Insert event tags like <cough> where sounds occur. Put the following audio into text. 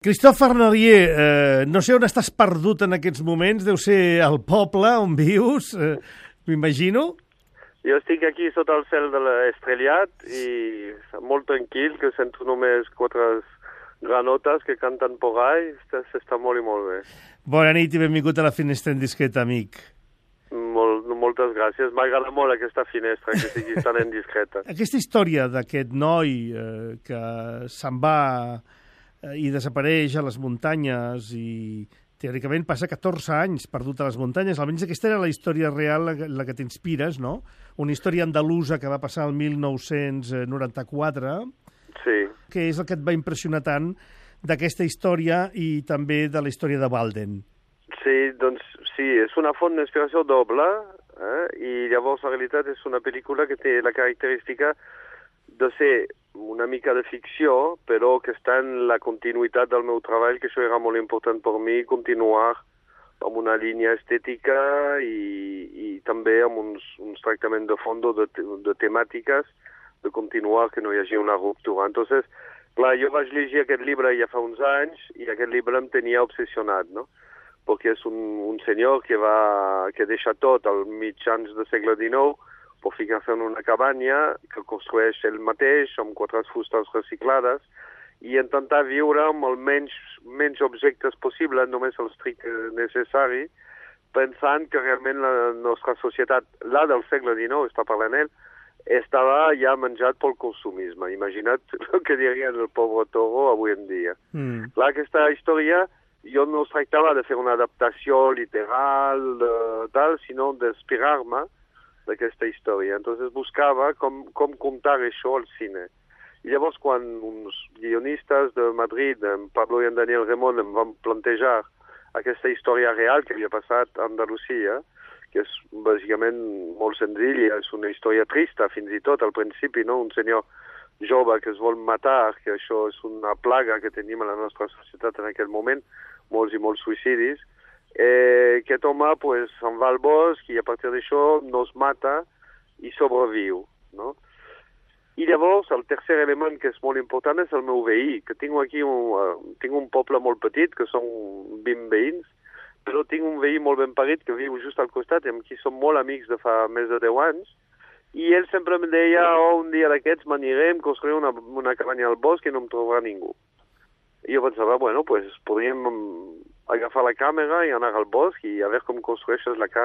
Christophe Arnalier, eh, no sé on estàs perdut en aquests moments, deu ser al poble on vius, eh, m'imagino. Jo estic aquí sota el cel de l'estrellat i molt tranquil, que sento només quatre granotes que canten por ahí, s'està molt i molt bé. Bona nit i benvingut a la finestra en discreta, amic. Molt, moltes gràcies. M'agrada molt aquesta finestra, que sigui tan en discreta. <laughs> Aquesta història d'aquest noi eh, que se'n va i desapareix a les muntanyes i teòricament passa 14 anys perdut a les muntanyes. Almenys aquesta era la història real, la, la que t'inspires, no? Una història andalusa que va passar el 1994, Sí, que és el que et va impressionar tant d'aquesta història i també de la història de Walden. sí, doncs sí, és una font d'inspiració doble eh? i llavors la realitat és una pel·lícula que té la característica de ser una mica de ficció, però que està en la continuïtat del meu treball, que això era molt important per mi, continuar amb una línia estètica i, i també amb uns, uns tractaments de fons de, de temàtiques, de continuar, que no hi hagi una ruptura. Entonces, clar, jo vaig llegir aquest llibre ja fa uns anys i aquest llibre em tenia obsessionat, no? Perquè és un, un senyor que va, que deixa tot al mitjans del segle XIX per ficar-se en una cabanya que construeix ell mateix amb quatre fustes reciclades i intentar viure amb el menys, menys objectes possible, només el stricte necessari, pensant que realment la nostra societat, la del segle XIX, està parlant ell, estava ja menjat pel consumisme. Imagina't <laughs> el que dirien el pobre toro avui en dia. Mm. Clar, aquesta història jo no es tractava de fer una adaptació literal, de, tal, sinó d'inspirar-me d'aquesta història. Entonces buscava com, com contar això al cine. I llavors quan uns guionistes de Madrid, en Pablo i en Daniel Remon, em van plantejar aquesta història real que havia passat a Andalusia, que és bàsicament molt senzilla, és una història trista fins i tot al principi, no? un senyor jove que es vol matar, que això és una plaga que tenim a la nostra societat en aquell moment, molts i molts suïcidis, aquest home pues, se'n va al bosc i a partir d'això no es mata i sobreviu. No? I llavors el tercer element que és molt important és el meu veí, que tinc aquí un, uh, tinc un poble molt petit, que són 20 veïns, però tinc un veí molt ben parit que viu just al costat i amb qui som molt amics de fa més de 10 anys, i ell sempre em deia, oh, un dia d'aquests m'anirem, construir una, una cabanya al bosc i no em trobarà ningú. I jo pensava, bueno, pues podríem agafar la càmera i anar al bosc i a veure com construeixes la, ca